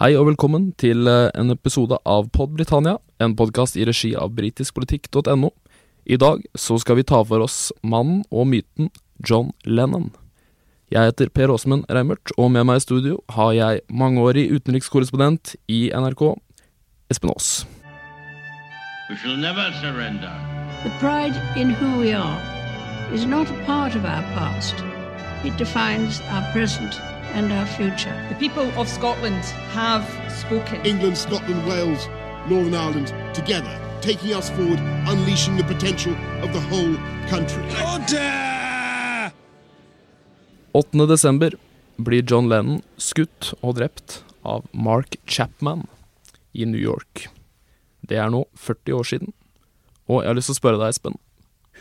Hei og velkommen til eh, en episode av Pod Britannia, en podkast i regi av britiskpolitikk.no. I dag så skal vi ta for oss mannen og myten John Lennon. Jeg heter Per Åsmund Reimert, og med meg i studio har jeg mangeårig utenrikskorrespondent i NRK, Espen Aas. We shall never surrender. The pride in who we are is not a part of our past. It defines our present and our future. The people of Scotland have spoken. England, Scotland, Wales, Northern Ireland together, taking us forward, unleashing the potential of the whole country. 8. desember blir John Lennon skutt og drept av Mark Chapman i New York. Det er nå 40 år siden, og jeg har lyst til å spørre deg, Espen.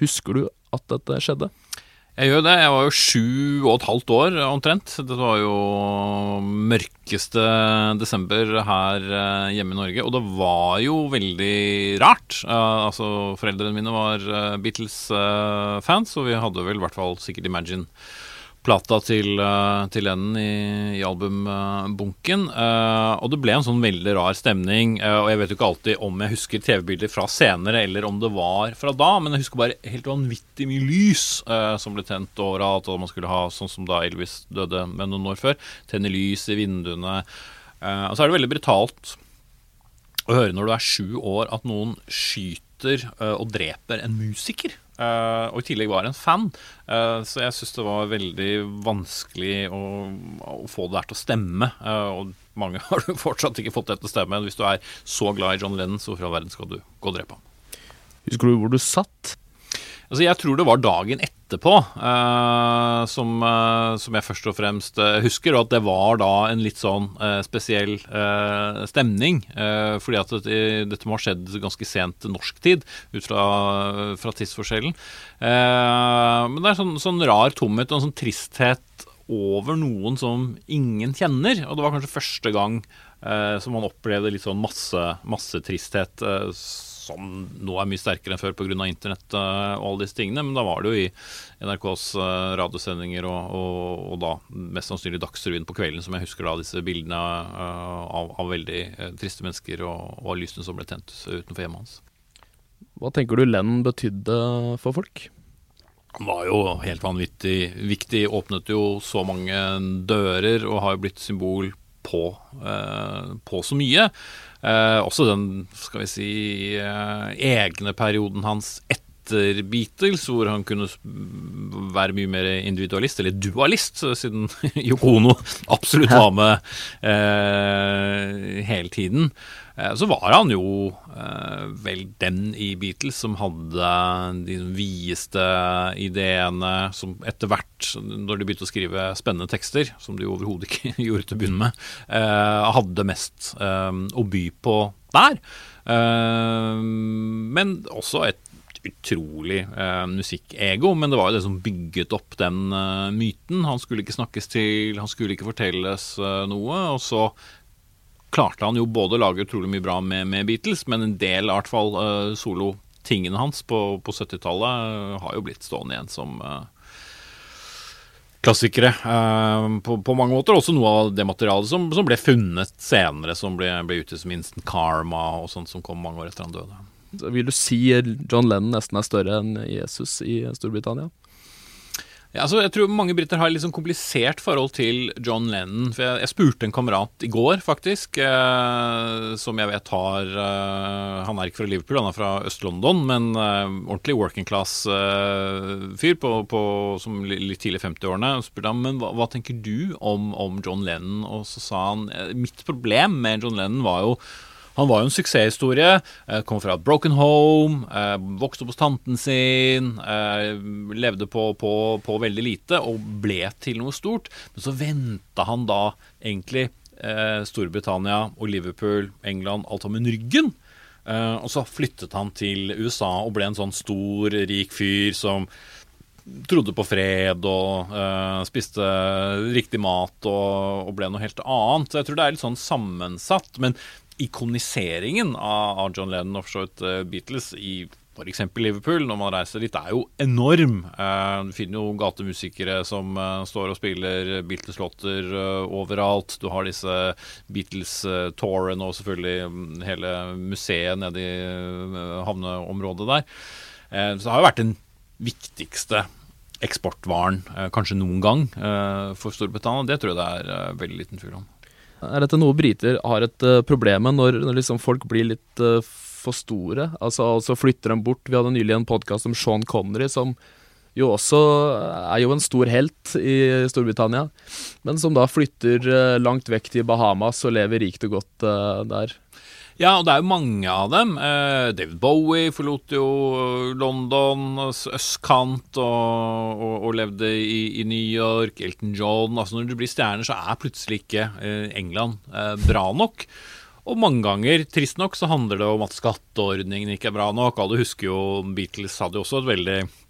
Husker du at dette skjedde? Jeg gjør det. Jeg var jo sju og et halvt år omtrent. Det var jo mørkeste desember her eh, hjemme i Norge. Og det var jo veldig rart. Uh, altså, Foreldrene mine var uh, Beatles-fans, uh, og vi hadde vel i hvert fall sikkert Imagine plata til, uh, til enden i, i albumbunken. Uh, og det ble en sånn veldig rar stemning. Uh, og jeg vet jo ikke alltid om jeg husker TV-bilder fra senere, eller om det var fra da, men jeg husker bare helt vanvittig mye lys som ble tent overalt, og man skulle ha sånn som da Elvis døde med noen år før, tenne lys i vinduene. og så er det veldig brutalt å høre når du er sju år at noen skyter og dreper en musiker. Uh, og i tillegg var en fan. Uh, så jeg syns det var veldig vanskelig å, å, få det der til å stemme. Uh, og mange har du fortsatt ikke fått det til å stemme. Hvis du er så glad i John Lennon, så hvorfor i all verden skal du gå og drepe ham? Husker du hvor du satt? Altså, jeg tror det var dagen etterpå uh, som, uh, som, jeg først og fremst uh, husker, og at det var da en litt sånn spesiell stemning. fordi at det, dette må ha skjedd ganske sent norsk tid, ut fra, fra tidsforskjellen. men det er sånn, sånn rar tomhet og en sånn tristhet over noen som ingen kjenner. Og det var kanskje første gang som man opplevde litt sånn masse, massetristhet. Uh, som nå er mye sterkere enn før pga. internett uh, og alle disse tingene. Men da var det jo i NRKs uh, radiosendinger og, og, og, da mest sannsynlig Dagsrevyen på kvelden som jeg husker da disse bildene uh, av, av, veldig triste mennesker og, og lysene som ble tent utenfor hjemmet hans. Hva tenker du Lenn betydde for folk? Han var jo helt vanvittig viktig. Åpnet jo så mange dører og har jo blitt symbol på, på så mye. Eh, også den, skal vi si, eh, egne perioden hans etter Beatles, hvor han kunne være mye mer individualist, eller dualist, siden Yoko Ono absolutt var med eh, hele tiden. Eh, så var han jo eh, vel den i Beatles som hadde de videste ideene, som etter hvert, når de begynte å skrive spennende tekster, som de overhodet ikke gjorde til å begynne med, eh, hadde mest å by på der. Men også et utrolig eh, musikkego, men det var jo det som bygget opp den eh, myten. Han skulle ikke snakkes til, han skulle ikke fortelles eh, noe. Og så klarte han jo både å lage utrolig mye bra med, med Beatles, men en del i hvert fall eh, solotingene hans på, på 70-tallet uh, har jo blitt stående igjen som uh, klassikere på, på, mange måter. Også noe av det materialet som, som ble funnet senere, som ble, ble ute som Instant Karma og sånt som kom mange år etter han døde. Vil du si John Lennon nesten er større enn Jesus i Storbritannia? Ja, altså, jeg tror mange briter har et litt sånn komplisert forhold til John Lennon. For jeg, jeg spurte en kamerat i går, faktisk, eh, som jeg vet har eh, Han er ikke fra Liverpool, han er fra Øst-London, men eh, ordentlig working class-fyr eh, som litt tidlig 50-årene. spurte han men hva, hva, tenker du om, om John Lennon, og så sa han eh, mitt problem med John Lennon var jo han var jo en suksesshistorie. Eh, kom fra et broken home, eh, vokste opp hos tanten sin, eh, levde på, på, på, veldig lite og ble til noe stort. Men så venta han da egentlig Storbritannia og Liverpool, England, alt sammen ryggen. og så flyttet han til USA og ble en sånn stor, rik fyr som trodde på fred og uh, spiste riktig mat og, og, ble noe helt annet. Så jeg tror det er litt sånn sammensatt. Men ikoniseringen av, John Lennon og eh, Beatles i f.eks. Liverpool, når man reiser dit, er jo enorm. Eh, du finner jo gatemusikere som eh, står og spiller Beatles-låter overalt. Du har disse Beatles-tourene og selvfølgelig mm, hele museet nede i havneområdet der. Så det har jo vært den viktigste eksportvaren kanskje noen gang for Storbritannia. Det tror jeg det er veldig liten tvil om. Er dette noe briter har et uh, problem med når, når liksom folk blir litt uh, for store? Altså, altså flytter dem bort. Vi hadde nylig en podkast om Sean Connery, som jo også er jo en stor helt i Storbritannia, men som da flytter uh, langt vekk til Bahamas og lever rikt og godt der. Ja, og det er jo mange av dem. Eh, David Bowie forlot jo London, østkant, og, og, og levde i, i, New York. Elton John. Altså Når du blir stjerner, så er plutselig ikke eh, England eh, bra nok. Og mange ganger, trist nok, så handler det om at skatteordningen ikke er bra nok. Alle husker jo Beatles hadde jo også et veldig Eh,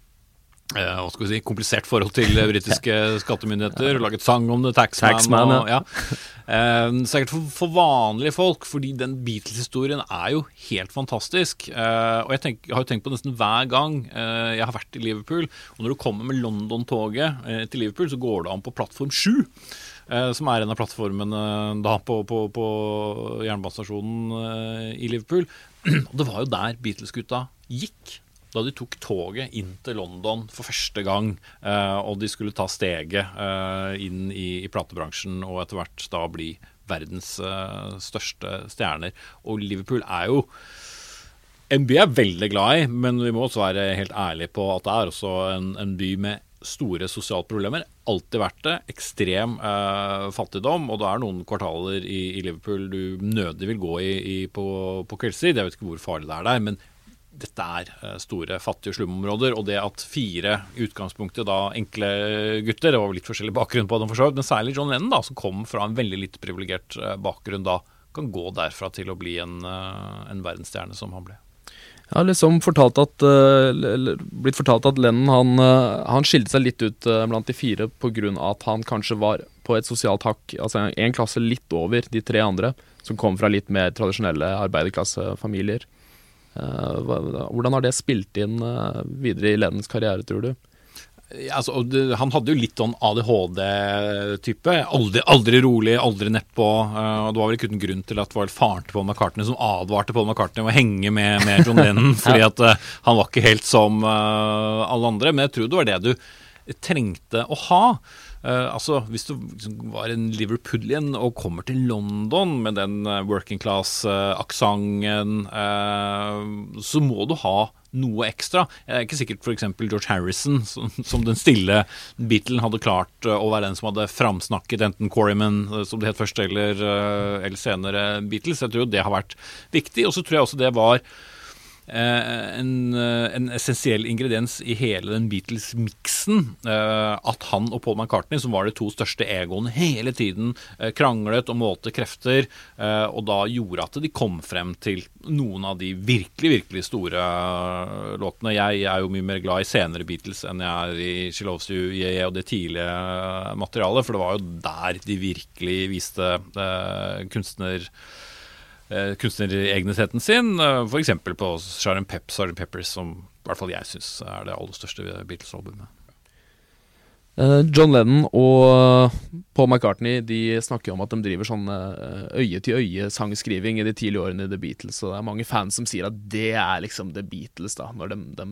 hva skal vi si, komplisert forhold til britiske skattemyndigheter. og Laget sang om det, Taxman. Taxman og, ja. eh, sikkert for, for, vanlige folk, fordi den Beatles-historien er jo helt fantastisk. Eh, og jeg, tenk, jeg, har jo tenkt på nesten hver gang eh, jeg har vært i Liverpool. Og når du kommer med London-toget eh, til Liverpool, så går det an på plattform 7. Eh, som er en av plattformene da på, på, på jernbanestasjonen i Liverpool. Og det var jo der Beatles-gutta gikk da de tok toget inn til London for første gang, eh, og de skulle ta steget eh, inn i, i, platebransjen og etter hvert da bli verdens eh, største stjerner. Og Liverpool er jo en by jeg er veldig glad i, men vi må også være helt ærlige på at det er også en, en by med store sosiale problemer. Alltid vært det. Ekstrem eh, fattigdom. Og det er noen kvartaler i, i Liverpool du nødig vil gå i, i på, på kveldstid. Jeg vet ikke hvor farlig det er der, men dette er eh, store, fattige slumområder. Og det at fire utgangspunktet da enkle gutter, det var litt forskjellig bakgrunn på dem, for så vidt, men særlig John Lennon, da, som kom fra en veldig litt privilegert eh, bakgrunn, da kan gå derfra til å bli en, eh, en verdensstjerne som han ble. Jeg har liksom fortalt at, blitt fortalt at Lennon han, han skilte seg litt ut blant de fire pga. at han kanskje var på et sosialt hakk, altså en klasse litt over de tre andre, som kom fra litt mer tradisjonelle arbeiderklassefamilier. Eh, hvordan har det spilt inn eh, videre i Lennons karriere, tror du? Altså, han hadde jo litt sånn ADHD-type. Aldri, aldri, rolig, aldri nedpå. Uh, det var vel ikke uten grunn til at det var faren til Paul McCartney som advarte Paul McCartney om å henge med, med John Lennon, fordi at han var ikke helt som alle andre. Men jeg tror det var det du trengte å ha. Uh, altså, Hvis du var en Liverpoolian og kommer til London med den uh, working class-aksenten, uh, så må du ha noe ekstra. Jeg er ikke sikkert f.eks. George Harrison, som, som, den stille Beatlen, hadde klart å være den som hadde framsnakket enten Quarryman, som det het først, eller, eller senere Beatles. Jeg tror det har vært viktig. Og så tror jeg også det var Eh, en, eh, en, essensiell ingrediens i hele den Beatles-miksen. Eh, at han og Paul McCartney, som var de to største egoene, hele tiden kranglet og målte krefter, og da gjorde at de kom frem til noen av de virkelig, virkelig store låtene. Jeg er jo mye mer glad i senere Beatles enn jeg er i She Loves You yeah, og det tidlige materialet, for det var jo der de virkelig viste kunstner eh, kunstneregenheten sin. Eh, F.eks. på Sharon Pep, Sgt. Peppers, som i hvert fall jeg syns er det aller største Beatles-albumet. Eh, John Lennon og Paul McCartney de snakker om at de driver sånn eh, øye-til-øye-sangskriving i de tidlige årene i The Beatles. Og det er mange fans som sier at det er liksom The Beatles, da, når de, de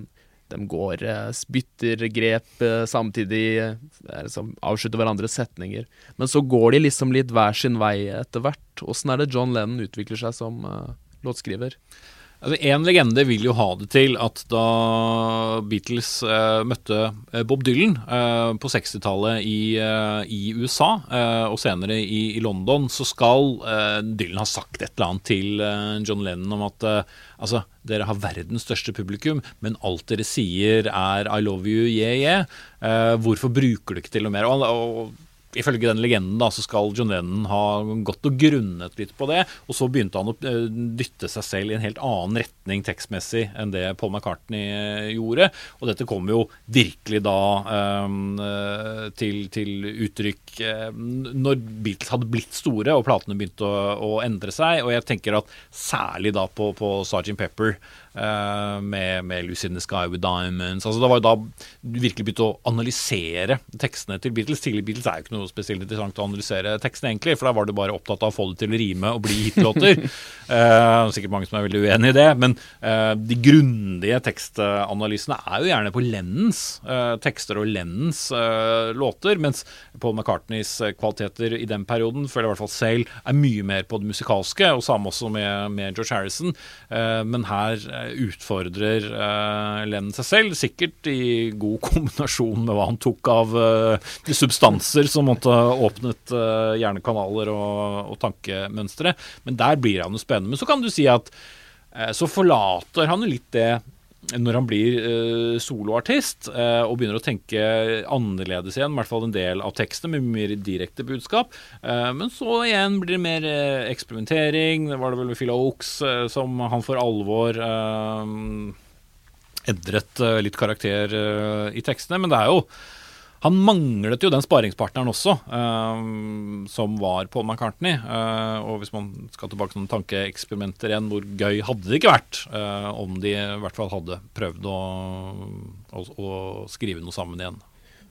de går, eh, spytter grep eh, samtidig, liksom, avslutter hverandres setninger. Men så går de liksom litt hver sin vei etter hvert. Åssen er det John Lennon utvikler seg som uh, låtskriver? Altså, en legende vil jo ha det til at da Beatles eh, møtte eh, Bob Dylan eh, på 60-tallet i, eh, i, USA, eh, og senere i, i, London, så skal Dylan ha sagt et eller annet til John Lennon om at altså, dere har verdens største publikum, men alt dere sier er 'I love you, yeah, yeah'. hvorfor bruker du ikke til noe mer? Og, og ifølge den legenden da, så skal John Lennon ha gått og grunnet litt på det. Og så begynte han å eh, dytte seg selv i en helt annen retning tekstmessig enn det Paul McCartney eh, gjorde. Og dette kom jo virkelig da um, til, til, uttrykk når Beatles hadde blitt store og platene begynte å, å, endre seg. Og jeg tenker at særlig da på, på Sgt. Pepper eh, med, med 'Lucy in the Sky with Diamonds'. Altså Det var jo da du virkelig begynte å analysere tekstene til Beatles. Tidligere Beatles er jo ikke noe spesielt interessant å analysere tekstene, egentlig, for da var du bare opptatt av å få det til å rime og bli hitlåter. eh, sikkert mange som er veldig uenig i det, men eh, de grundige tekstanalysene er jo gjerne på Lennons eh, tekster og Lennons eh, låter, mens Paul McCartneys eh, kvaliteter i den perioden, føler jeg i hvert fall selv, er mye mer på det musikalske, og samme også med, med George Harrison. Eh, men her eh, utfordrer uh, Lennon seg selv, sikkert i god kombinasjon med hva han tok av uh, substanser som måtte ha åpnet uh, hjernekanaler og, og tankemønstre. Men der blir han jo spennende. Men så kan du si at så forlater han jo litt det når han blir eh, soloartist eh, og begynner å tenke annerledes igjen, i hvert fall en del av teksten med mer direkte budskap. Eh, men så igjen blir det mer eksperimentering. Det var det vel med Phil Oaks som han for alvor endret litt karakter i tekstene. Men det er jo han manglet jo den sparingspartneren også, eh, som var Paul McCartney. Eh, og hvis man skal tilbake til noen tankeeksperimenter igjen, hvor gøy hadde det ikke vært eh, om de i hvert fall hadde prøvd å, å, å skrive noe sammen igjen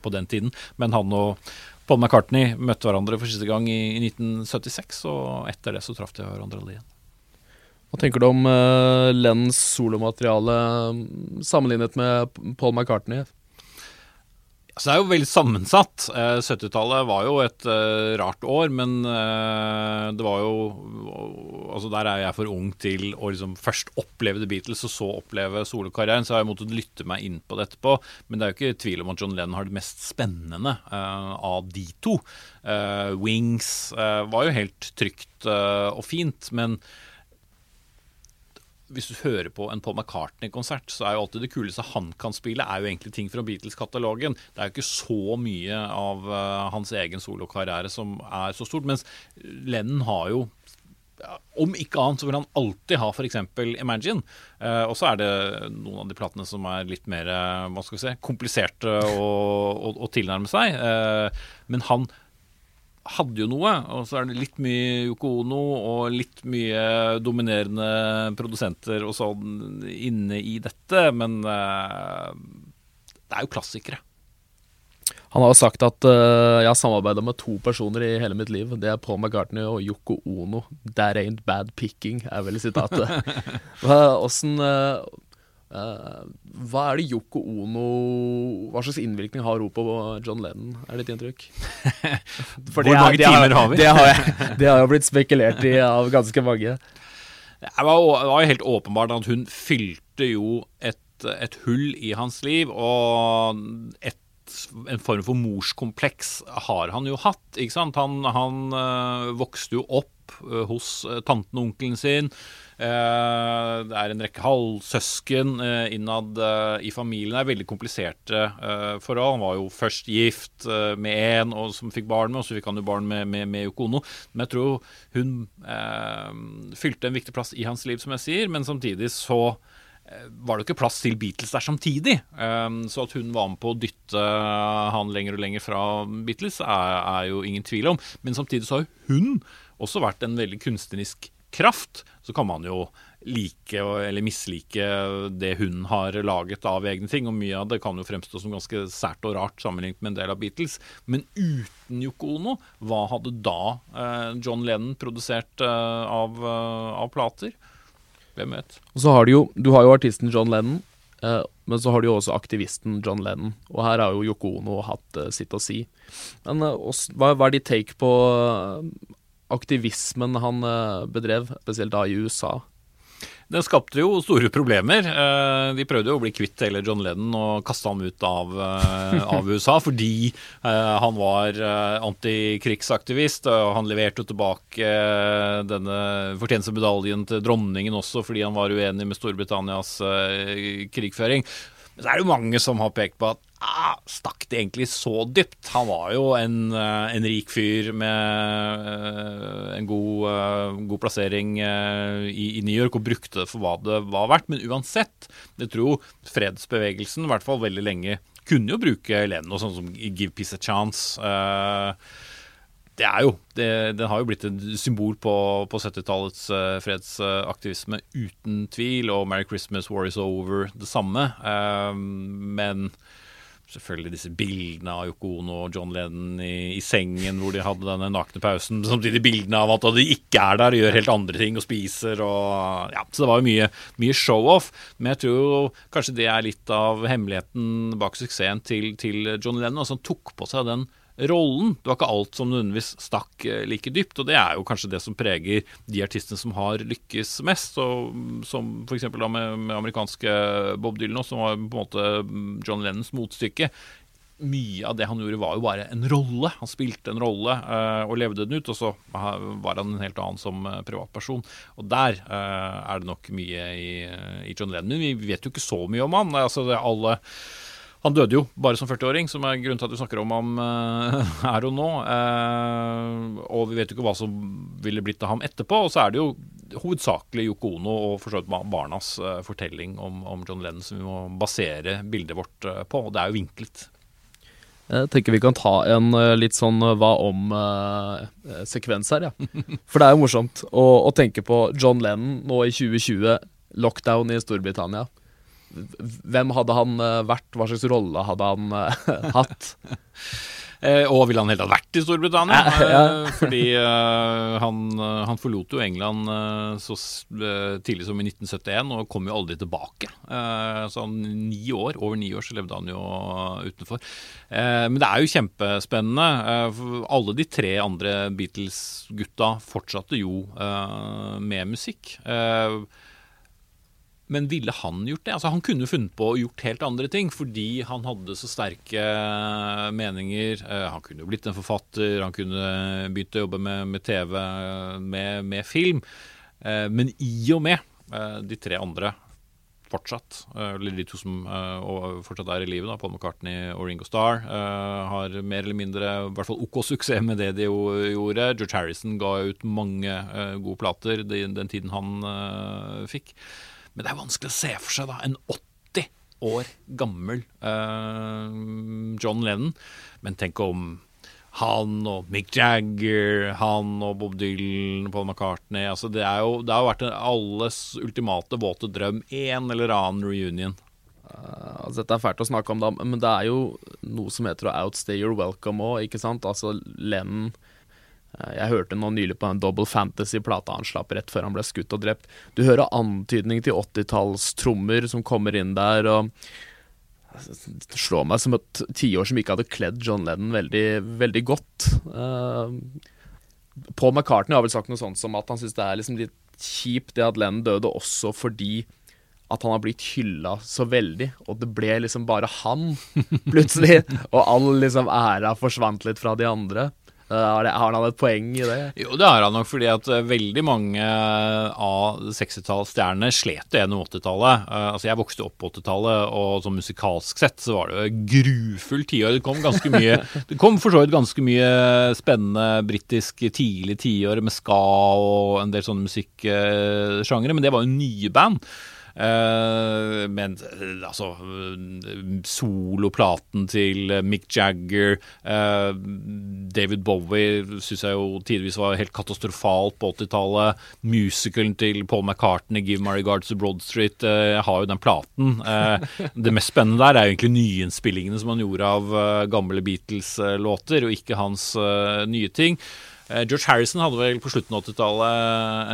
på den tiden. Men han og Paul McCartney møtte hverandre for siste gang i, i 1976, og etter det så traff de hverandre alle igjen. Hva tenker du om uh, Lens solomateriale mm, sammenlignet med Paul McCartney? Så det er jo veldig sammensatt. Eh, 70-tallet var jo et eh, rart år, men eh, det var jo Altså Der er jeg for ung til å liksom først oppleve The Beatles, og så oppleve solokarrieren. Så har jeg måttet lytte meg inn på det etterpå. Men det er jo ikke tvil om at John Lennon har det mest spennende eh, av de to. Eh, Wings eh, var jo helt trygt eh, og fint, men hvis du hører på en Paul McCartney-konsert, så er jo alltid det kuleste han kan spille, er jo egentlig ting fra Beatles-katalogen. Det er jo ikke så mye av uh, hans egen solokarriere som er så stort. Mens Lennon har jo om ikke annet så vil han alltid ha f.eks. Imagine. Eh, og så er det noen av de platene som er litt mer uh, hva skal vi si, kompliserte å, å, å tilnærme seg. men han hadde jo noe, og så er det litt mye Yoko Ono og litt mye dominerende produsenter og sånn inne i dette, men uh, det er jo klassikere. Han har jo sagt at uh, jeg har samarbeida med to personer i hele mitt liv. Det er Paul McCartney og Yoko Ono. That ain't bad picking, er vel sitatet. Åssen uh, hva er det Yoko Ono Hva slags innvirkning har hun på John Lennon, er ditt inntrykk? Hvor mange timer har vi? Det har, jeg, det har jo blitt spekulert i av ganske mange. Det var, det var jo helt åpenbart at hun fylte jo et, et hull i hans liv, og et en form for morskompleks har han jo hatt. ikke sant? Han, han øh, vokste jo opp øh, hos øh, tanten og onkelen sin. Eh, det er en rekke halvsøsken eh, innad eh, i familien. Det er veldig kompliserte forhold. Han var jo først gift med en som fikk barn med, og så fikk han jo barn med, med, med Yoko. Men jeg tror hun eh, fylte en viktig plass i hans liv, som jeg sier. Men samtidig så var det ikke plass til Beatles der samtidig. Så at hun var med på å dytte han lenger og lenger fra Beatles, er, er jo ingen tvil om. Men samtidig så har hun også vært en veldig kunstnerisk kraft, så kan man jo like eller mislike det hun har laget av egne ting. Og mye av det kan jo fremstå som ganske sært og rart sammenlignet med en del av Beatles. Men uten Yoko Ono, hva hadde da eh, John Lennon produsert eh, av, eh, av, plater? Hvem vet? Og så har du jo, du har jo artisten John Lennon. Men så har du jo også aktivisten John Lennon, og her har jo Yoko Ono hatt sitt å si. Men hva, er ditt take på aktivismen han eh, bedrev, spesielt da i USA. Den skapte jo store problemer. Eh, de prøvde jo å bli kvitt hele John Lennon og kaste ham ut av, eh, av USA fordi han var antikrigsaktivist. Han leverte tilbake denne fortjenestemedaljen til dronningen også fordi han var uenig med Storbritannias krigføring. Men så er det jo mange som har pekt på at ah, stakk det egentlig så dypt? Han var jo en, eh, en rik fyr med uh, en god, uh, god plassering uh, i, i, New York og brukte det for hva det var verdt. Men uansett, jeg tror fredsbevegelsen, i hvert fall veldig lenge, kunne jo bruke Leno, sånn som Give Peace a Chance. Det er jo det, Den har jo blitt et symbol på, på 70-tallets uh, fredsaktivisme, uten tvil. Og 'Merry Christmas, War Is Over' det samme. Uh, men selvfølgelig disse bildene av Yoko Ono og John Lennon i, i, sengen hvor de hadde denne nakne pausen. Samtidig bildene av at de ikke er der og gjør helt andre ting og spiser og Ja, så det var jo mye, mye show-off. Men jeg tror kanskje det er litt av hemmeligheten bak suksessen til, til John Lennon. Altså han tok på seg den rollen. Det var ikke alt som nødvendigvis stakk eh, like dypt, og det er jo kanskje det som preger de artistene som har lykkes mest. Så, som f.eks. Med, med amerikanske Bob Dylan, som var på en måte John Lennons motstykke. Mye av det han gjorde, var jo bare en rolle. Han spilte en rolle uh, og levde den ut. Og så var han en helt annen som uh, privatperson. Og der uh, er det nok mye i, i John Lennon. Vi vet jo ikke så mye om han. Altså, det alle han døde jo bare som 40-åring, som er grunnen til at vi snakker om ham uh, her og nå. Uh, og vi vet jo ikke hva som ville blitt av ham etterpå. Og så er det jo hovedsakelig Yoko Ono og for så vidt barnas uh, fortelling om, om, John Lennon som vi må basere bildet vårt på. Og det er jo vinklet. Jeg tenker vi kan ta en litt sånn hva om-sekvens her, ja. For det er jo morsomt å, å tenke på John Lennon nå i 2020, lockdown i Storbritannia. Hvem hadde han eh, vært? Hva slags rolle hadde han uh, hatt? eh, og ville han helt tatt vært i Storbritannia? Ja, ja. Eh, fordi han, han, forlot jo England så tidlig som i 1971 og kom jo aldri tilbake. så han, ni år, over ni år så levde han jo utenfor. men det er jo kjempespennende. alle de tre andre Beatles-gutta fortsatte jo med musikk. Uh, men ville han gjort det? Altså, han kunne funnet på å gjort helt andre ting fordi han hadde så sterke eh, meninger. Eh, han kunne jo blitt en forfatter, han kunne begynt å jobbe med, med TV, med, med, film. Eh, men i og med de tre andre fortsatt, eller de to som fortsatt er i livet, da, Paul McCartney og Ringo Starr, har mer eller mindre i hvert fall OK suksess med det de gjorde. George Harrison ga ut mange gode plater den tiden han fikk. Men det er vanskelig å se for seg da en 80 år gammel uh, John Lennon. Men tenk om han og Mick Jagger, han og Bob Dylan, Paul McCartney altså Det, jo, det har jo vært alles ultimate våte drøm. En eller annen reunion. Uh, altså Dette er fælt å snakke om, da, men det er jo noe som heter å outstay your welcome òg, ikke sant? Altså Lennon jeg hørte nå nylig på en Double Fantasy-plata han slapp rett før han ble skutt og drept. Du hører antydning til 80-tallstrommer som kommer inn der, og det slår meg som et tiår som ikke hadde kledd John Lennon veldig, veldig godt. Uh, Paul McCartney har vel sagt noe sånt som at han syns det er liksom litt kjipt det at Lennon døde også fordi at han har blitt hylla så veldig, og det ble liksom bare han, plutselig. og all liksom æra forsvant litt fra de andre. Eh, har, det, har, han et poeng i det? Jo, det har han nok, fordi at eh, veldig mange av 60-tallsstjernene slet gjennom 80-tallet. Uh, eh, altså, jeg vokste opp på 80-tallet, og sånn musikalsk sett så var det grufull tiår. Det kom ganske mye Det kom for så vidt ganske mye spennende britisk tidlig tiår med ska og en del sånne musikksjangre, men det var jo nye band. Uh, men altså Soloplaten til Mick Jagger, uh, David Bowie syns jeg jo tidvis var helt katastrofalt på 80-tallet. Musicalen til Paul McCartney, 'Give My Regards to Broad Street'. Jeg har jo den platen. det mest spennende der er jo egentlig nyinnspillingene som han gjorde av gamle Beatles-låter, og ikke hans nye ting. Eh, George Harrison hadde vel på slutten av 80-tallet,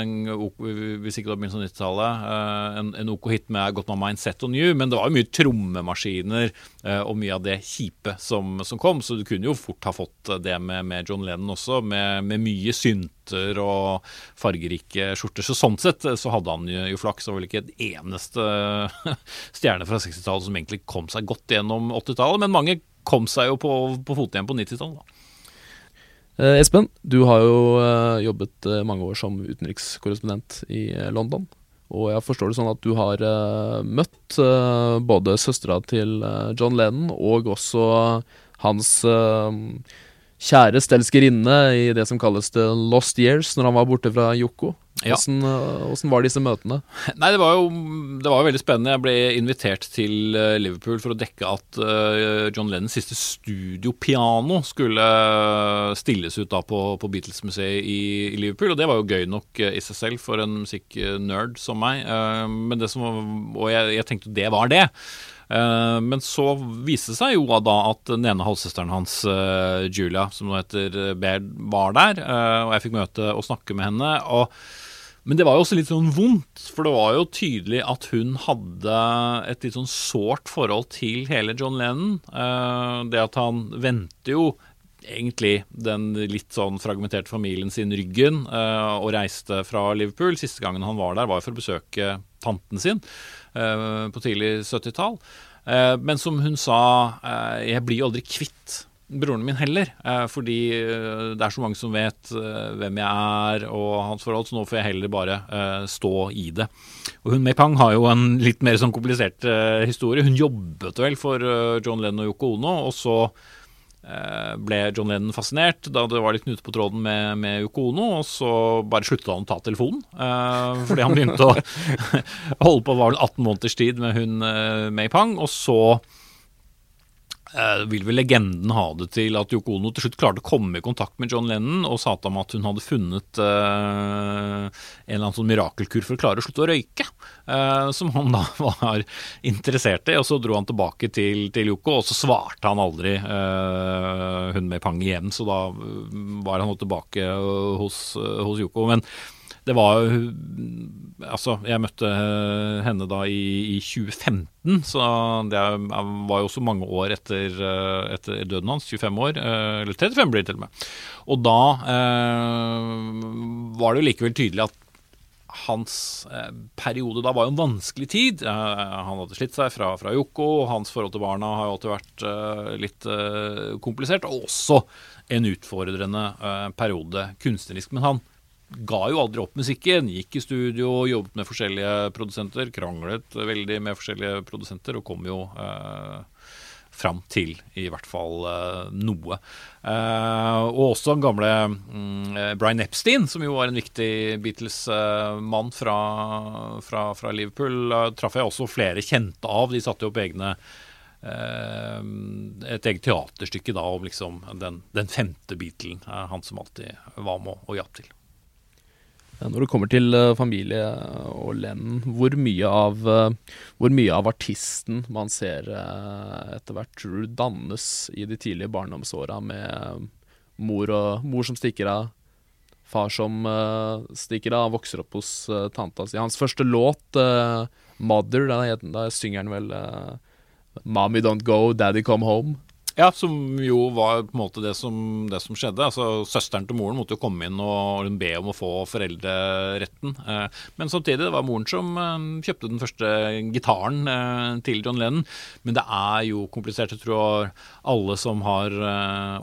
hvis ikke det var begynnelsen av 90-tallet, eh, en, en OK hit med 'Got My Mind Set On You', men det var jo mye trommemaskiner eh, og mye av det kjipe som, som, kom, så du kunne jo fort ha fått det med, med John Lennon også, med, med, mye synter og fargerike skjorter. Så sånn sett så hadde han jo, jo flaks, og vel ikke et eneste stjerne fra 60-tallet som egentlig kom seg godt gjennom 80-tallet, men mange kom seg jo på, på fote igjen på 90-tallet. Eh, Espen, du har jo eh, jobbet eh, mange år som utenrikskorrespondent i London. Og jeg forstår det sånn at du har møtt både søstera til John Lennon og også hans kjæreste, elskerinne, i det som kalles The Lost Years, når han var borte fra Yoko. Ja. hvordan eh, var disse møtene? Nei, det var, jo, det var jo veldig spennende. Jeg ble invitert til eh, Liverpool for å dekke at eh, John Lennons siste studiopiano skulle stilles ut da på, på Beatles-museet i, i Liverpool. Og det var jo gøy nok i seg selv for en musikknerd som meg. Men det som og jeg, jeg tenkte det var det. Eh, Men så viste det seg jo da at den ene halvsøsteren hans, eh, Julia, som nå heter eh, Baird, var der. Og jeg fikk møte og snakke med henne. og men det var jo også litt sånn vondt, for det var jo tydelig at hun hadde et litt sånn sårt forhold til hele John Lennon. Det at han vendte jo egentlig den litt sånn fragmenterte familien sin ryggen og reiste fra Liverpool. Siste gangen han var der, var for å besøke tanten sin på tidlig 70-tall. Eh, men som hun sa, eh, jeg blir jo aldri kvitt broren min heller. Eh, fordi eh, det er så mange som vet eh, hvem jeg er og hans forhold, så nå får jeg heller bare eh, stå i det. Og hun May Pang har jo en litt mer sånn komplisert eh, historie. Hun jobbet vel for eh, John Lennon og Yoko Ono, og så eh, ble John Lennon fascinert da det var litt knute på tråden med, med Yoko Ono, og så bare sluttet han å ta telefonen. eh, fordi han begynte å holde på var vel 18 måneders tid med hun eh, May Pang, og så eh, vil vel legenden ha det til at Yoko Ono til slutt klarte å komme i kontakt med John Lennon og sa til ham at hun hadde funnet eh, en eller annen sånn mirakelkur for å klare å slutte å røyke, eh, som han da var interessert i. Og så dro han tilbake til, til Yoko, og så svarte han aldri eh, hun med pang igjen, så da eh, var han nå tilbake eh, hos, hos Yoko. Men det var jo Altså, jeg møtte henne da i, i 2015, så det var jo også mange år etter, eh, etter døden hans. 25 år, eh, eller 35 blir det til og med. Og da eh, var det jo likevel tydelig at hans eh, periode da var jo en vanskelig tid. Eh, han hadde slitt seg fra, fra Yoko, og hans forhold til barna har jo alltid vært eh, litt eh, komplisert. Og også en utfordrende eh, periode kunstnerisk. Men han ga jo aldri opp musikken. Gikk i studio, jobbet med forskjellige produsenter. Kranglet veldig med forskjellige produsenter, og kom jo eh, fram til i hvert fall eh, noe. Eh, og også den gamle mm, eh, Brian Epstein, som jo var en viktig Beatles-mann fra, fra, fra Liverpool, eh, traff jeg også flere kjente av. De satte jo opp egne eh, et eget teaterstykke da om liksom den, den femte Beatlen. eh, han som alltid var med og hjalp til. Ja, Når det kommer til eh, familie og lenn, hvor eh, hvor mye av artisten man ser eh, etter hvert tror du dannes i de tidlige barndomsåra med eh, mor, og, mor som stikker av, far som eh, stikker av, vokser opp hos eh, tanta si. Hans første låt, eh, 'Mother', da, synger han vel eh, 'Mommy don't go, daddy come home'. Ja, som jo var på en måte det som, det som skjedde. Altså, Søsteren til moren måtte jo komme inn og be om å få foreldreretten. Eh, men samtidig, det var moren som eh, kjøpte den første gitaren eh, til John Lennon. Men det er jo komplisert. Jeg tror alle som har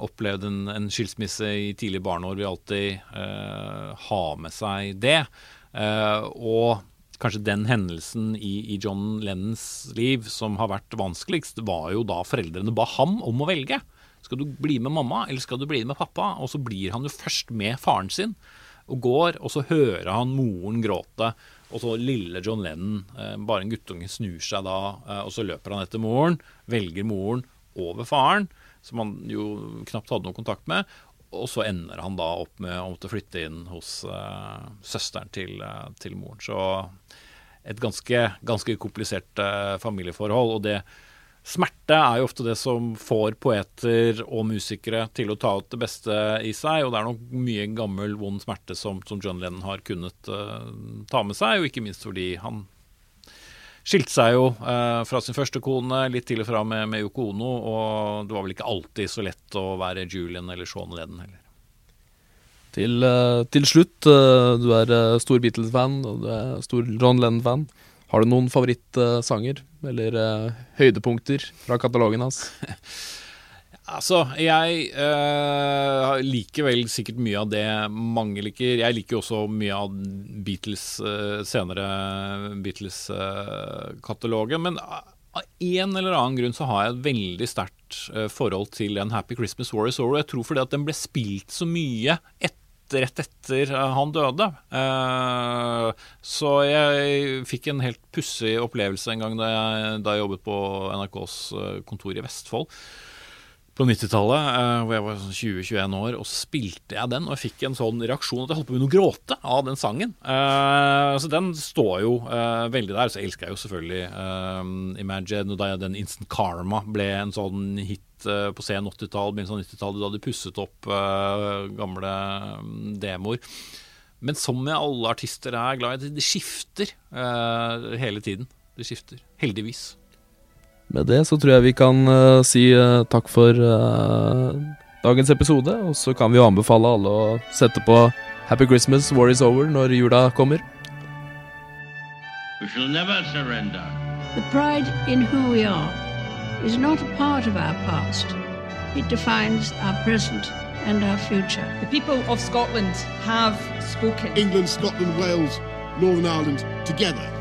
opplevd en, en skilsmisse i tidlige barneår, vil alltid uh, ha med seg det. Uh, og kanskje den hendelsen i, i John Lennons liv som har vært vanskeligst, var jo da foreldrene ba ham om å velge. Skal du bli med mamma, eller skal du bli med pappa? Og så blir han jo først med faren sin og går, og så hører han moren gråte. Og så lille John Lennon, eh, bare en guttunge, snur seg da, eh, og så løper han etter moren, velger moren over faren, som han jo knapt hadde noe kontakt med. Og så ender han da opp med å måtte flytte inn hos uh, søsteren til, uh, til moren. Så et ganske, ganske komplisert uh, familieforhold. Og det smerte er jo ofte det som får poeter og musikere til å ta ut det beste i seg. Og det er nok mye gammel, vond smerte som, som John Lennon har kunnet ta med seg, og ikke minst fordi han skilte seg jo eh, fra sin første kone litt til og fra med, med Yoko Ono, og det var vel ikke alltid så lett å være Julian eller Sean Lennon heller. Til, eh, til slutt, eh, du er eh, stor Beatles-fan og du er stor Ron Lennon-fan. Har du noen favorittsanger eller høydepunkter fra katalogen hans? Altså, jeg øh, liker vel sikkert mye av det mange liker. Jeg liker jo også mye av Beatles øh, senere Beatles-katalogen. men av en eller annen grunn så har jeg et veldig sterkt eh, forhold til en Happy Christmas War is Over. Jeg tror fordi at den ble spilt så mye etter rett etter han døde. Så jeg fikk en helt pussig opplevelse en gang da jeg, da jeg jobbet på NRKs kontor i Vestfold på 90-tallet, eh, hvor jeg var sånn 20-21 år, og så spilte jeg den, og jeg fikk en sånn reaksjon at jeg holdt på med å gråte av den sangen. Eh, så den står jo eh, veldig der. Så elsker jeg jo selvfølgelig Imagine, og da den Instant Karma ble en sånn hit på sen 80-tall, begynnelsen av 90-tallet, da de pusset opp gamle mm, demoer. Men som med alle artister er glad i, det, skifter hele tiden. Det skifter. Heldigvis. Med det så tror jeg vi kan uh, si uh, takk for uh, dagens episode, og så kan vi jo anbefale alle å sette på Happy Christmas, War is over når jula kommer. We shall never surrender. The pride in who we are is not a part of our past. It defines our present and our future. The people of Scotland have spoken. England, Scotland, Wales, Northern Ireland together,